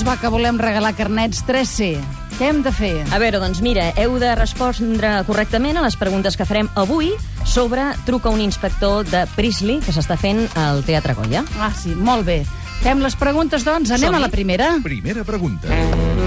va, que volem regalar carnets 3C. Què hem de fer? A veure, doncs mira, heu de respondre correctament a les preguntes que farem avui sobre Truca un inspector de Prisley, que s'està fent al Teatre Goya. Ah, sí, molt bé. Fem les preguntes, doncs. Anem a la primera. Primera pregunta.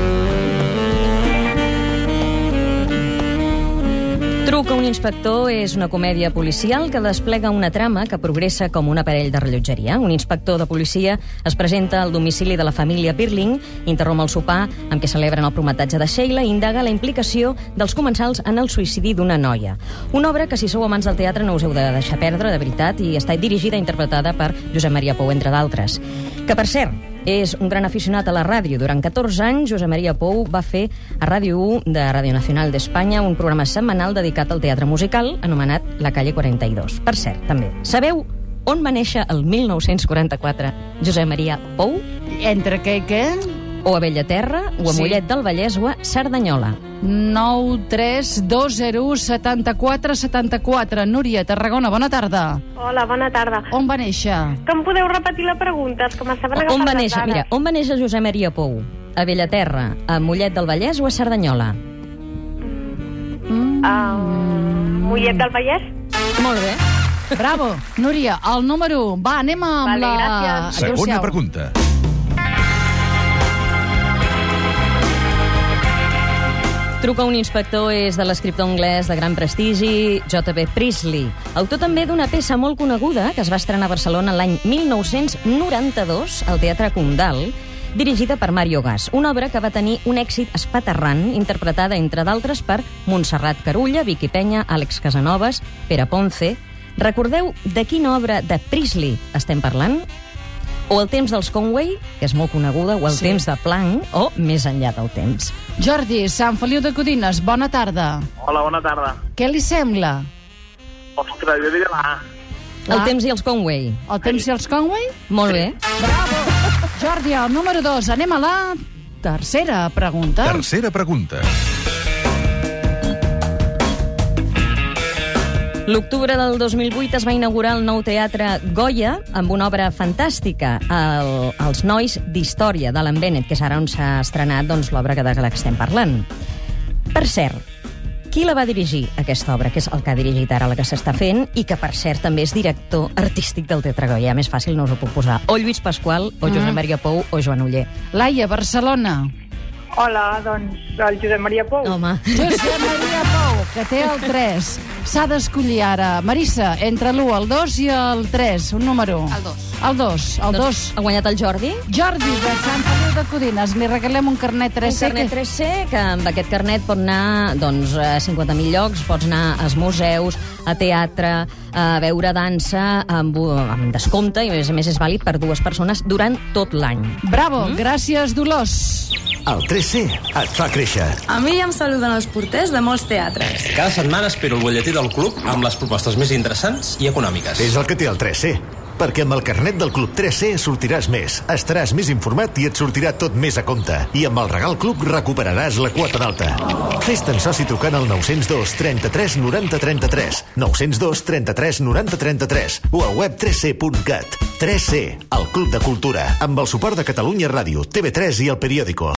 Truca un inspector és una comèdia policial que desplega una trama que progressa com un aparell de rellotgeria. Un inspector de policia es presenta al domicili de la família Birling, interromp el sopar amb què celebren el prometatge de Sheila i indaga la implicació dels comensals en el suïcidi d'una noia. Una obra que, si sou amants del teatre, no us heu de deixar perdre, de veritat, i està dirigida i interpretada per Josep Maria Pou, entre d'altres. Que, per cert, és un gran aficionat a la ràdio. Durant 14 anys, Josep Maria Pou va fer a Ràdio 1 de Ràdio Nacional d'Espanya un programa setmanal dedicat al teatre musical anomenat La Calle 42. Per cert, també, sabeu on va néixer el 1944 Josep Maria Pou? Entre què i què? O a Bellaterra, o a Sí. Mollet del Vallès, o a Cerdanyola. 9 3 2 0 74 74. Núria, Tarragona, bona tarda. Hola, bona tarda. On va néixer? Que em podeu repetir la pregunta? És que m'estaven agafant On va les néixer? dades. Mira, on va néixer Josep Maria Pou? A Bellaterra, a Mollet del Vallès o a Cerdanyola? Ah, Mollet del Vallès? Molt bé. Bravo. Núria, el número 1. Va, anem amb Vale, la... gràcies. Segona pregunta. Truca un inspector és de l'escriptor anglès de gran prestigi, J.B. Priestley. Autor també d'una peça molt coneguda que es va estrenar a Barcelona l'any 1992 al Teatre Condal, dirigida per Mario Gas, una obra que va tenir un èxit espaterrant, interpretada, entre d'altres, per Montserrat Carulla, Vicky Penya, Àlex Casanovas, Pere Ponce... Recordeu de quina obra de Priestley estem parlant? O El temps dels Conway, que és molt coneguda, o El Sí. temps de Planck, o Més enllà del temps. Jordi, Sant Feliu de Codines, bona tarda. Hola, bona tarda. Què li sembla? Ostres, jo diré la. El Ah. temps i els Conway. El temps i els Conway? Molt bé. Bravo! Jordi, el número 2. Anem a la tercera pregunta. Tercera pregunta. L'octubre del 2008 es va inaugurar el nou teatre Goya amb una obra fantàstica, el, Els nois d'història, d'Alan Bennett, que és ara on s'ha estrenat doncs, l'obra que de la que estem parlant. Per cert, qui la va dirigir, aquesta obra, que és el que ha dirigit ara la que s'està fent, i que, per cert, també és director artístic del Teatre Goya. Més fàcil no us ho puc posar. O Lluís Pasqual, o Josep Maria Pou, o Joan Uller. Laia, Barcelona. Hola, doncs, el Josep Maria Pou. Home, Josep Maria Pou, que té el 3. S'ha d'escollir ara. Marissa, entre l'1, el 2 i el 3. Un número. El 2. El 2. El 2. ha guanyat el Jordi? Jordi, de Sant Feliu de Codines. Li regalem un carnet 3C. Un carnet 3C, que amb aquest carnet pot anar doncs, a 50.000 llocs, pots anar als museus, a teatre, a veure dansa, amb, amb descompte, i a més a més és vàlid per dues persones durant tot l'any. Bravo, gràcies, Dolors. El 3C et fa créixer. A mi ja em saluden els porters de molts teatres. Cada setmana espero el butlletí del club amb les propostes més interessants i econòmiques. És el que té el 3C. Perquè amb el carnet del Club 3C sortiràs més, estaràs més informat i et sortirà tot més a compte. I amb el Regal Club recuperaràs la quota d'alta. Fes-te'n soci trucant al 902 33 90 33, 902 33 90 33 o a web3c.cat. 3C, el Club de Cultura, amb el suport de Catalunya Ràdio, TV3 i el Periòdico.